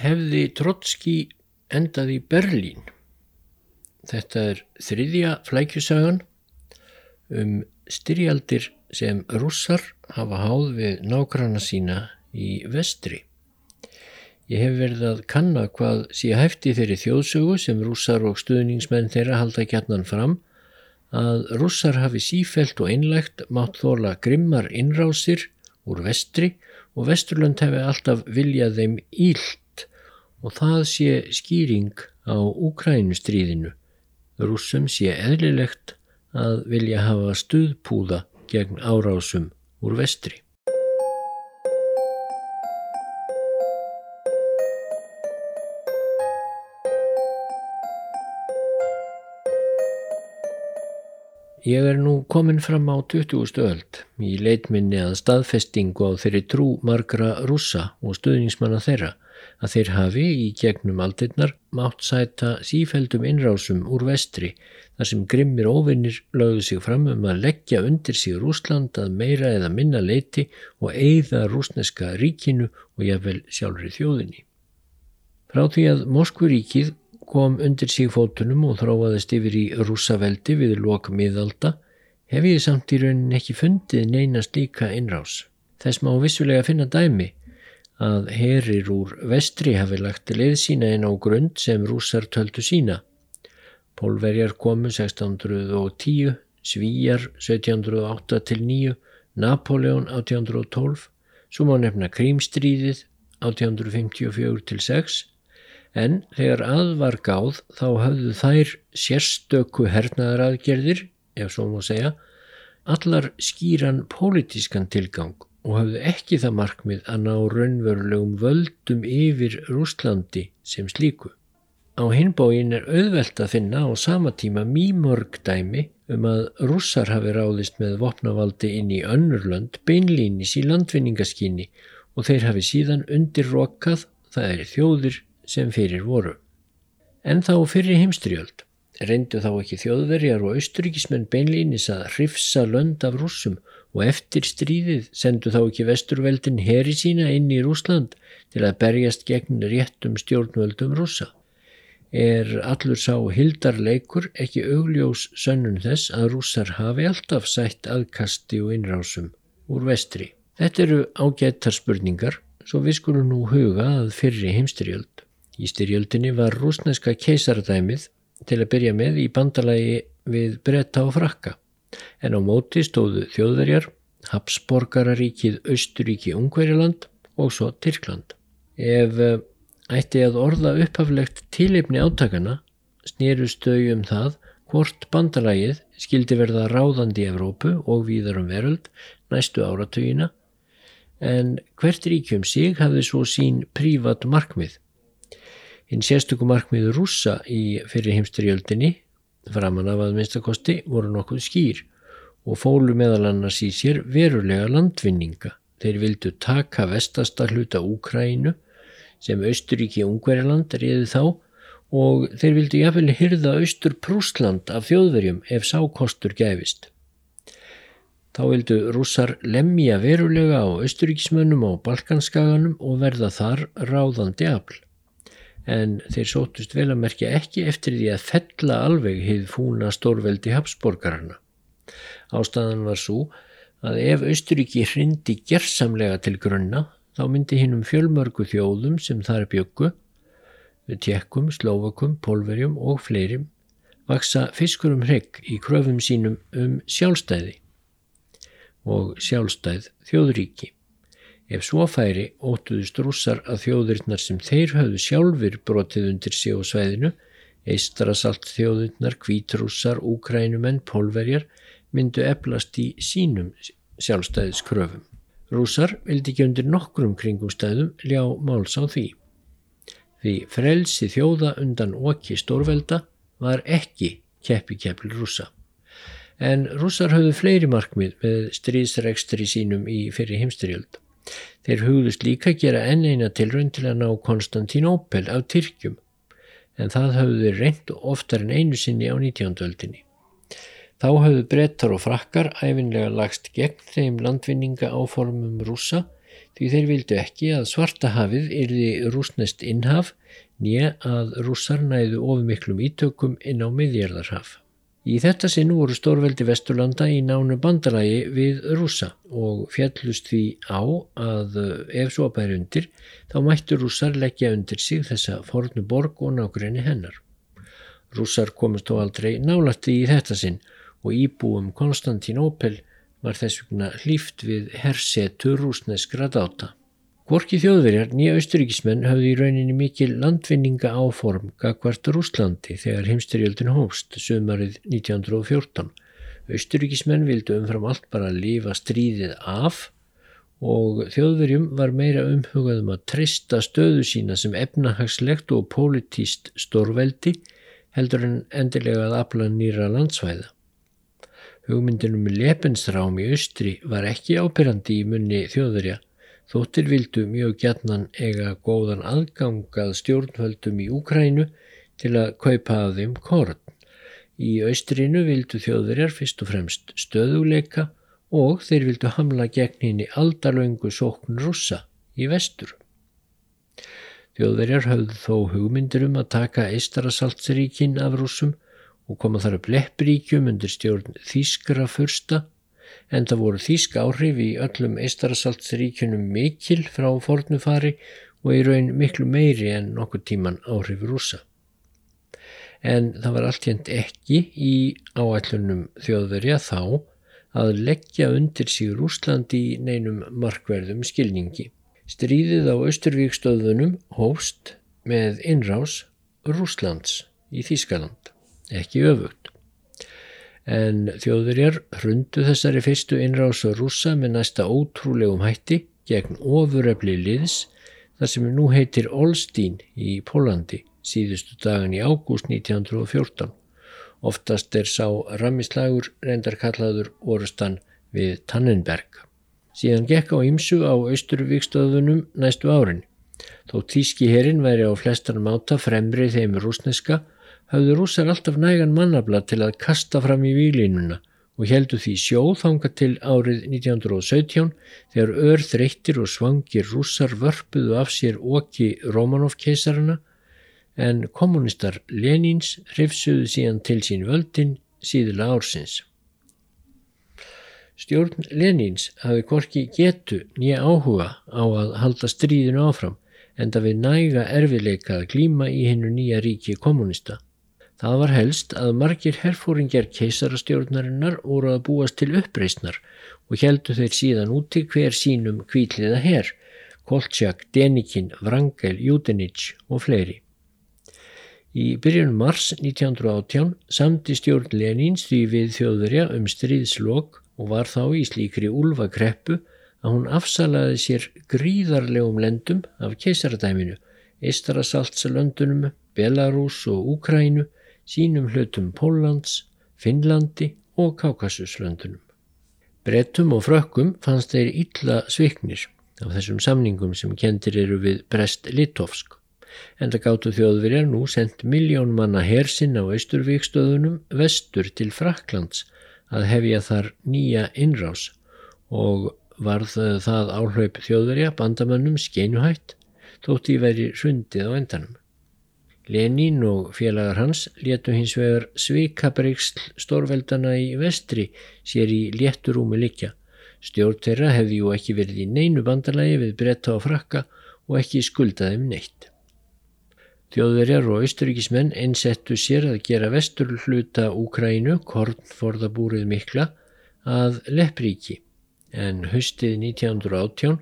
hefði Trotski endað í Berlín. Þetta er þriðja flækjusagan um styrjaldir sem russar hafa háð við nákvæmna sína í vestri. Ég hef verið að kanna hvað sé hæfti þeirri þjóðsögu sem russar og stuðningsmenn þeirra halda gætnan fram að russar hafi sífelt og einlegt mátt þóla grimmar innrásir úr vestri og vesturlönd hefði alltaf viljað þeim ílt og það sé skýring á Úkrænustríðinu. Russum sé eðlilegt að vilja hafa stuðpúða gegn árásum úr vestri. Ég er nú komin fram á 20. stöld í leitminni að staðfestingu á þeirri trú margra rússa og stuðningsmanna þeirra að þeir hafi í gegnum aldirnar mátt sæta sífældum innrásum úr vestri þar sem grimmir óvinnir lögðu sig fram um að leggja undir sig Rúsland að meira eða minna leiti og eigða rúsneska ríkinu og jáfnvel sjálfri þjóðinni. Frá því að Moskvuríkið kom undir sig fótunum og þróaðist yfir í rúsaveldi við lok miðalda hef ég samt í raunin ekki fundið neina slíka innrás. Þess má vissulega finna dæmi að herir úr vestri hafi lagt leið sína inn á grund sem rúsar töldu sína. Pólverjar komu 1610, Svíjar 1708-9, Napoleon 1812, svo má nefna Krímstríðið 1854-6 en þegar að var gáð þá hafðu þær sérstöku hernaðaraðgerðir, ef svo má segja, allar skýran pólitískan tilgang og hafðu ekki það markmið að ná raunverulegum völdum yfir Rúslandi sem slíku. Á hinbóin er auðvelt að finna á sama tíma mýmörg dæmi um að rússar hafi ráðist með vopnavaldi inn í önnurlönd beinlínis í landvinningaskinni og þeir hafi síðan undirrokkað, það er þjóðir sem fyrir voru. En þá fyrir heimstriöld reyndu þá ekki þjóðverjar og austuríkismenn beinlýnis að hrifsa lönd af rúsum og eftir stríðið sendu þá ekki vesturveldin heri sína inn í Rúsland til að berjast gegn réttum stjórnvöldum rúsa. Er allur sá hildarleikur ekki augljós sönnun þess að rúsar hafi alltaf sætt aðkasti og innrásum úr vestri? Þetta eru ágættar spurningar, svo við skulum nú huga að fyrri heimstriöld. Í styrjöldinni var rúsneska keisaradæmið til að byrja með í bandalagi við bretta og frakka en á móti stóðu þjóðverjar, Habsborgararíkið, Östuríki, Ungverjaland og svo Tyrkland. Ef eh, ætti að orða upphaflegt tilipni átakana snýrustau um það hvort bandalagið skildi verða ráðandi í Evrópu og víðar um veröld næstu áratugina en hvert ríkjum sig hafði svo sín prívat markmið Hinn sérstöku markmiður rúsa í fyrir heimsturjöldinni, framan af að minnstakosti, voru nokkuð skýr og fólu meðal annars í sér verulega landvinninga. Þeir vildu taka vestasta hluta Úkrænu sem Austuríki Ungverjaland reyði þá og þeir vildu jáfnvel hyrða Austur Prúsland af þjóðverjum ef sákostur gæfist. Þá vildu rússar lemja verulega á Austuríkismönnum á Balkanskaganum og verða þar ráðandi afl en þeir sótust vel að merkja ekki eftir því að fella alveg hið fúna stórveldi Habsborgarna. Ástæðan var svo að ef Austuríki hrindi gerðsamlega til grunna þá myndi hinn um fjölmörgu þjóðum sem þar byggu, tjekkum, slóvakum, polverjum og fleirim, vaksa fiskur um hrygg í kröfum sínum um sjálfstæði og sjálfstæð þjóðríki. Ef svo færi óttuðust rússar að þjóðurinnar sem þeir höfðu sjálfur brotið undir sig á svæðinu, eistrasalt þjóðurinnar, kvítrússar, úkrænumenn, pólverjar, myndu eflast í sínum sjálfstæðiskröfum. Rússar vildi ekki undir nokkrum kringumstæðum ljá máls á því. Því frelsi þjóða undan okki stórvelda var ekki keppi keppil rússa. En rússar höfðu fleiri markmið með stríðsregstri sínum í fyrir heimstyrjöld. Þeir hugðust líka gera enn eina tilrönd til að ná Konstantinópel af Tyrkjum en það hafðu þeir reynd oftar en einu sinni á 19. öldinni. Þá hafðu brettar og frakkar æfinlega lagst gegn þeim landvinninga áformum rúsa því þeir vildu ekki að svartahafið yrði rúsnest innhaf nýja að rússar næðu ofumiklum ítökum inn á miðjarðarhaf. Í þetta sinn voru stórveldi Vesturlanda í nánu bandalagi við rúsa og fjallust því á að ef svo bæri undir þá mættu rússar leggja undir sig þessa fornu borg og nákvæmni hennar. Rússar komist þó aldrei nálatti í þetta sinn og íbúum Konstantín Opel var þess vegna hlýft við hersetu rúsneskra dáta. Hvorki þjóðverjar nýja austuríkismenn hafði í rauninni mikil landvinninga áform gagvart Rúslandi þegar heimstyrjöldin hófst sömarið 1914. Austuríkismenn vildu umfram allt bara lifa stríðið af og þjóðverjum var meira umhugaðum að trista stöðu sína sem efnahagslegt og pólitíst stórveldi heldur en endilega að afla nýra landsvæða. Hugmyndinum lepensrám í austri var ekki ápyrrandi í munni þjóðverja Þóttir vildu mjög gætnan eiga góðan aðgangað stjórnvöldum í Úkrænu til að kaupa af þeim korn. Í austrinu vildu þjóðverjar fyrst og fremst stöðuleika og þeir vildu hamla gegn henni aldalöngu sókn russa í vestur. Þjóðverjar höfðu þó hugmyndir um að taka Eistarasaltsríkin af russum og koma þar upp leppríkjum undir stjórn Þískra fyrsta en það voru þýsk áhrif í öllum eistarasaltsríkunum mikil frá fornufari og í raun miklu meiri en nokkur tíman áhrif rúsa. En það var alltjönd ekki í áætlunum þjóðverja þá að leggja undir sig Rúslandi í neinum markverðum skilningi. Stríðið á Östurvíkstöðunum hófst með innrás Rúslands í Þýskaland, ekki öfugt en þjóðurjar hrundu þessari fyrstu innrása rúsa með næsta ótrúlegum hætti gegn ofuröfli liðs þar sem nú heitir Olstín í Pólandi síðustu dagan í ágúst 1914. Oftast er sá ramislagur reyndarkallaður orustan við Tannenberg. Síðan gekk á ymsu á austurvíkstöðunum næstu árin. Þó tíski herin væri á flestan máta fremri þeim rúsneska hafðu rússar alltaf nægan mannabla til að kasta fram í výlinuna og heldu því sjóð þanga til árið 1917 þegar örþreyttir og svangir rússar vörpuðu af sér oki Romanov-keisarana en kommunistar Lenins hrifsuðu síðan til sín völdin síðula ársins. Stjórn Lenins hafi korki getu nýja áhuga á að halda stríðinu áfram en það við næga erfileika að glíma í hennu nýja ríki kommunista. Það var helst að margir herfóringjar keisarastjórnarinnar voru að búast til uppreysnar og heldu þeir síðan úti hver sínum kvíliða herr, Koltsjak, Denikin, Vrangel, Júdenic og fleiri. Í byrjunum mars 1918 samti stjórn Lenins því við þjóðverja um stríðslokk og var þá í slíkri úlvakreppu að hún afsalaði sér gríðarlegum lendum af keisaradæminu, Eistarasaltsalöndunum, Belarus og Úkrænu sínum hlutum Póllands, Finnlandi og Kákasuslöndunum. Brettum og frökkum fannst þeir illa sviknir af þessum samningum sem kendir eru við Brest-Litovsk en það gáttu þjóðverjar nú sendt miljón manna hersinn á Östurvíkstöðunum vestur til Fraklands að hefja þar nýja innrás og varð það áhlaup þjóðverja bandamönnum skeinuhætt þótt í veri hrundið á endanum. Lenín og félagar hans letu hins vegar svikabreiksl stórveldana í vestri sér í létturúmi likja. Stjórn þeirra hefði jú ekki verið í neinu bandalagi við bretta og frakka og ekki skuldaði um neitt. Þjóðverjar og austuríkismenn einsettu sér að gera vestur hluta Úkrænu, kornforðabúrið mikla, að leppríki en höstið 1918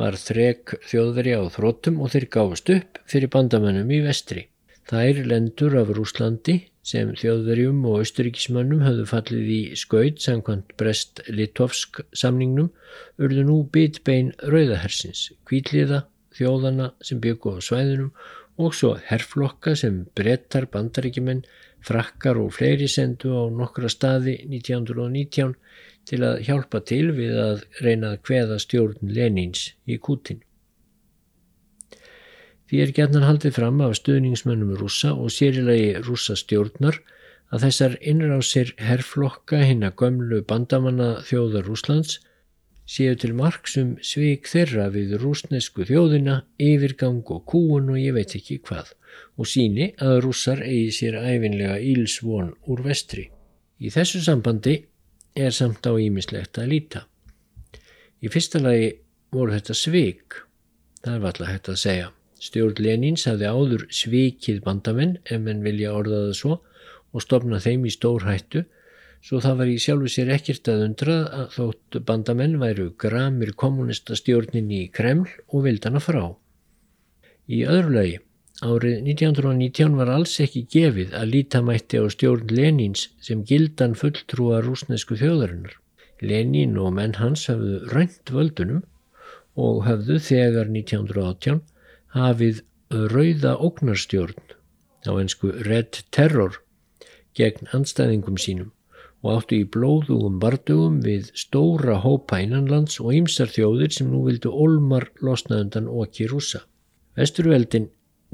var þrek þjóðverja á þróttum og þeir gáfust upp fyrir bandamönnum í vestri. Þær lendur af Rúslandi sem þjóðverjum og austuríkismannum hafðu fallið í skaut samkvæmt Brest-Litovsk samningnum urðu nú bitbein rauðahersins, kvíliða þjóðana sem byggu á svæðunum og svo herflokka sem brettar bandaríkjumenn, frakkar og fleiri sendu á nokkra staði 1919 til að hjálpa til við að reyna að hveða stjórn Lenins í Kútin. Því er gætnan haldið fram af stuðningsmönnum rúsa og sérilegi rúsa stjórnar að þessar innrásir herrflokka hinn að gömlu bandamanna þjóðar Rúslands séu til marksum sveik þeirra við rúsnesku þjóðina, yfirgang og kúun og ég veit ekki hvað og síni að rússar eigi sér æfinlega ílsvon úr vestri. Í þessu sambandi er samt á ímislegt að líta. Í fyrsta lagi voru þetta sveik, það er alltaf hægt að segja. Stjórn Lenins hafði áður svikið bandamenn ef menn vilja orðaða svo og stopna þeim í stór hættu svo það var í sjálfu sér ekkert að undrað að þótt bandamenn væru gramir kommunista stjórnin í Kreml og vildana frá. Í öðru lagi, árið 1919 var alls ekki gefið að lítamætti á stjórn Lenins sem gildan fulltrúa rúsnesku þjóðarinnar. Lenin og menn hans hafðu rænt völdunum og hafðu þegar 1918 hafið rauða ógnarstjórn á einsku Red Terror gegn anstæðingum sínum og áttu í blóðugum bardugum við stóra hópa innanlands og ýmsar þjóðir sem nú vildu olmar losnaðundan okki rúsa. Vesturveldin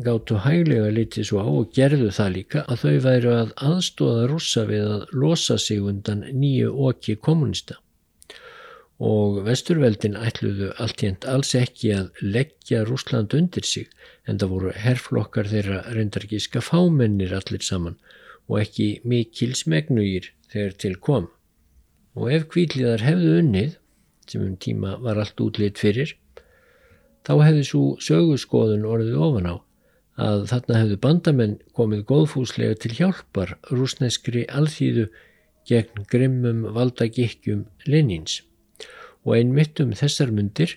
gáttu hæglega litið svo á og gerðu það líka að þau væru að aðstóða rúsa við að losa sig undan nýju okki kommunista og vesturveldin ætluðu alltjent alls ekki að leggja Rúsland undir sig en það voru herflokkar þeirra reyndargíska fámennir allir saman og ekki mikil smegnugir þegar til kom. Og ef kvíliðar hefðu unnið, sem um tíma var allt útlitt fyrir, þá hefðu svo sögurskoðun orðið ofan á að þarna hefðu bandamenn komið góðfúslega til hjálpar rúsneskri alþýðu gegn grimmum valdagikkjum Lenins. Og einmitt um þessar myndir,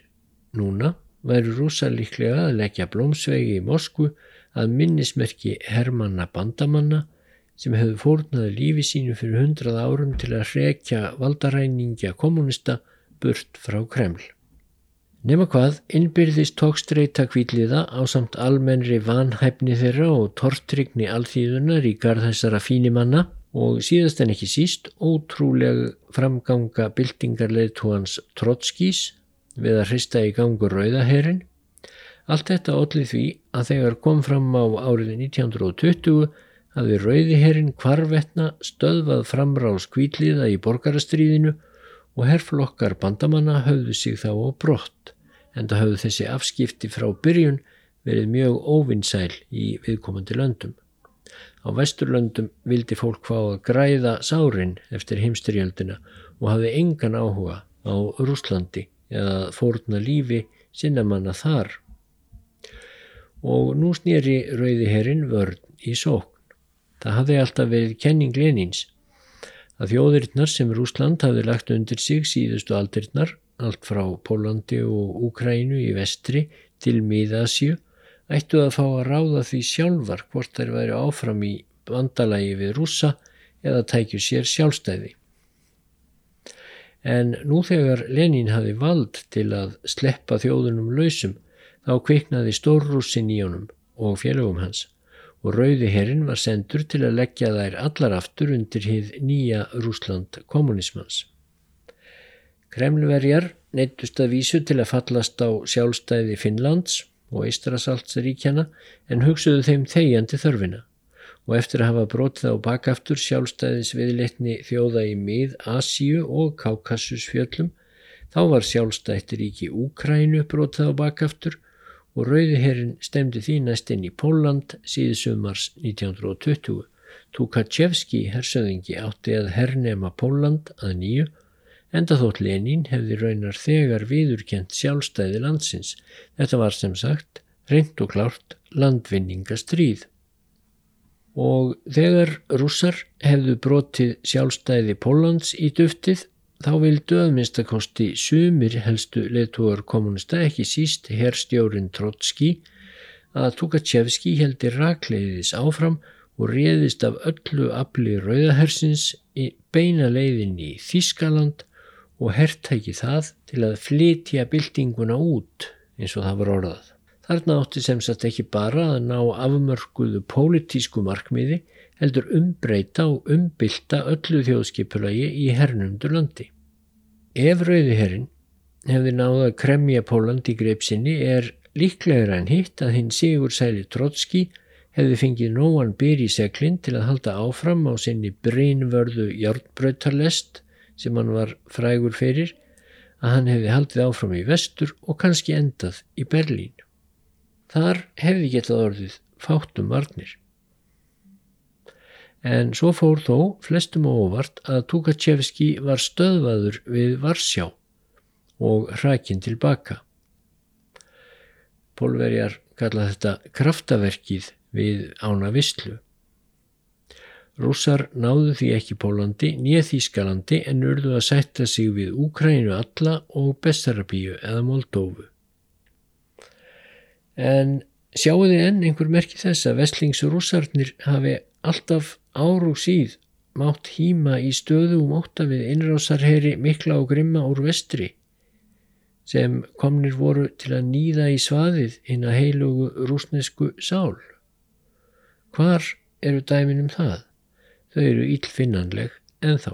núna, væru rúsa líklega að leggja blómsvegi í Moskvu að minnismerki Hermanna bandamanna sem hefðu fórnaði lífi sínu fyrir hundrað árum til að hrekja valdaræningja kommunista burt frá Kreml. Nefna hvað, innbyrðist tókstreita kvíliða á samt almennri vanhæfni þeirra og tortrygni alþýðunar í garð þessara fínimanna og síðast en ekki síst ótrúlega framganga byltingarleitúans Trotskís við að hrista í gangur rauðaherin. Allt þetta ollið því að þegar kom fram á árið 1920 hafði rauðiherrin kvarvetna stöðvað framrá skvíliða í borgarastríðinu og herflokkar bandamanna höfðu sig þá á brott en það höfðu þessi afskipti frá byrjun verið mjög óvinnsæl í viðkomandi löndum. Á vesturlöndum vildi fólk fá að græða sárin eftir heimstyrjöldina og hafði engan áhuga á Rúslandi eða fórna lífi sinnamanna þar. Og nú snýri rauðiherrin vörn í sók. Það hafði alltaf verið kenning Lenins að þjóðirinnar sem Rúsland hafði lagt undir sig síðustu aldirinnar, allt frá Pólandi og Úkrænu í vestri til Míðasju, ættu að fá að ráða því sjálfar hvort þær væri áfram í vandalagi við rússa eða tækju sér sjálfstæði. En nú þegar Lenin hafi vald til að sleppa þjóðunum lausum, þá kviknaði stórrússin í honum og félögum hans og rauði herrin var sendur til að leggja þær allar aftur undir hið nýja Rúsland kommunismans. Kremlverjar neittust að vísu til að fallast á sjálfstæði Finnlands og Ístrasaltsríkjana en hugsuðu þeim þegjandi þörfina og eftir að hafa brotið á bakaftur sjálfstæðis viðleitni þjóða í mið Asíu og Kákassusfjöllum þá var sjálfstættir ríki Úkrænu brotið á bakaftur og Rauðiherrin stemdi því næst inn í Póland síðsumars 1920. Tukachevski hersöðingi átti að hernema Póland að nýju enda þótt Lenin hefði raunar þegar viðurkent sjálfstæði landsins. Þetta var sem sagt reynd og klárt landvinningastríð. Og þegar rússar hefðu brotið sjálfstæði Póllands í duftið Þá vildu að minnstakosti sumir helstu leitúar kommunista ekki síst herrstjórin Trotski að Tukachevski heldi rakleiðis áfram og réðist af öllu afli rauðahersins beina leiðin í Þískaland og herrtæki það til að flytja byltinguna út eins og það var orðað. Þarna átti sem sagt ekki bara að ná afmörkuðu pólitísku markmiði heldur umbreyta og umbylta öllu þjóðskipulagi í hernumdur landi. Ef Rauðiherrin hefði náða að kremja Póland í greipsinni er líklegur en hitt að hinn Sigur Sæli Trotski hefði fengið nóan byr í seglinn til að halda áfram á sinni brínvörðu hjártbröytarlest sem hann var frægur fyrir að hann hefði haldið áfram í vestur og kannski endað í Berlín. Þar hefði getað orðið fátum varnir. En svo fór þó flestum óvart að Tukachevski var stöðvaður við Varsjá og hrakinn tilbaka. Pólverjar kalla þetta kraftaverkið við ána visslu. Rússar náðu því ekki Pólandi nýja Þýskalandi en urðu að setja sig við Úkrænu alla og Bessarabíu eða Moldófu. En sjáu þið enn einhver merki þess að veslingsrússarnir hafi alltaf ár og síð mátt hýma í stöðu og móta við innrásarheri mikla og grimma úr vestri sem komnir voru til að nýða í svaðið inn að heilugu rúsnesku sál. Hvar eru dæmin um það? Þau eru ílfinnanleg en þá.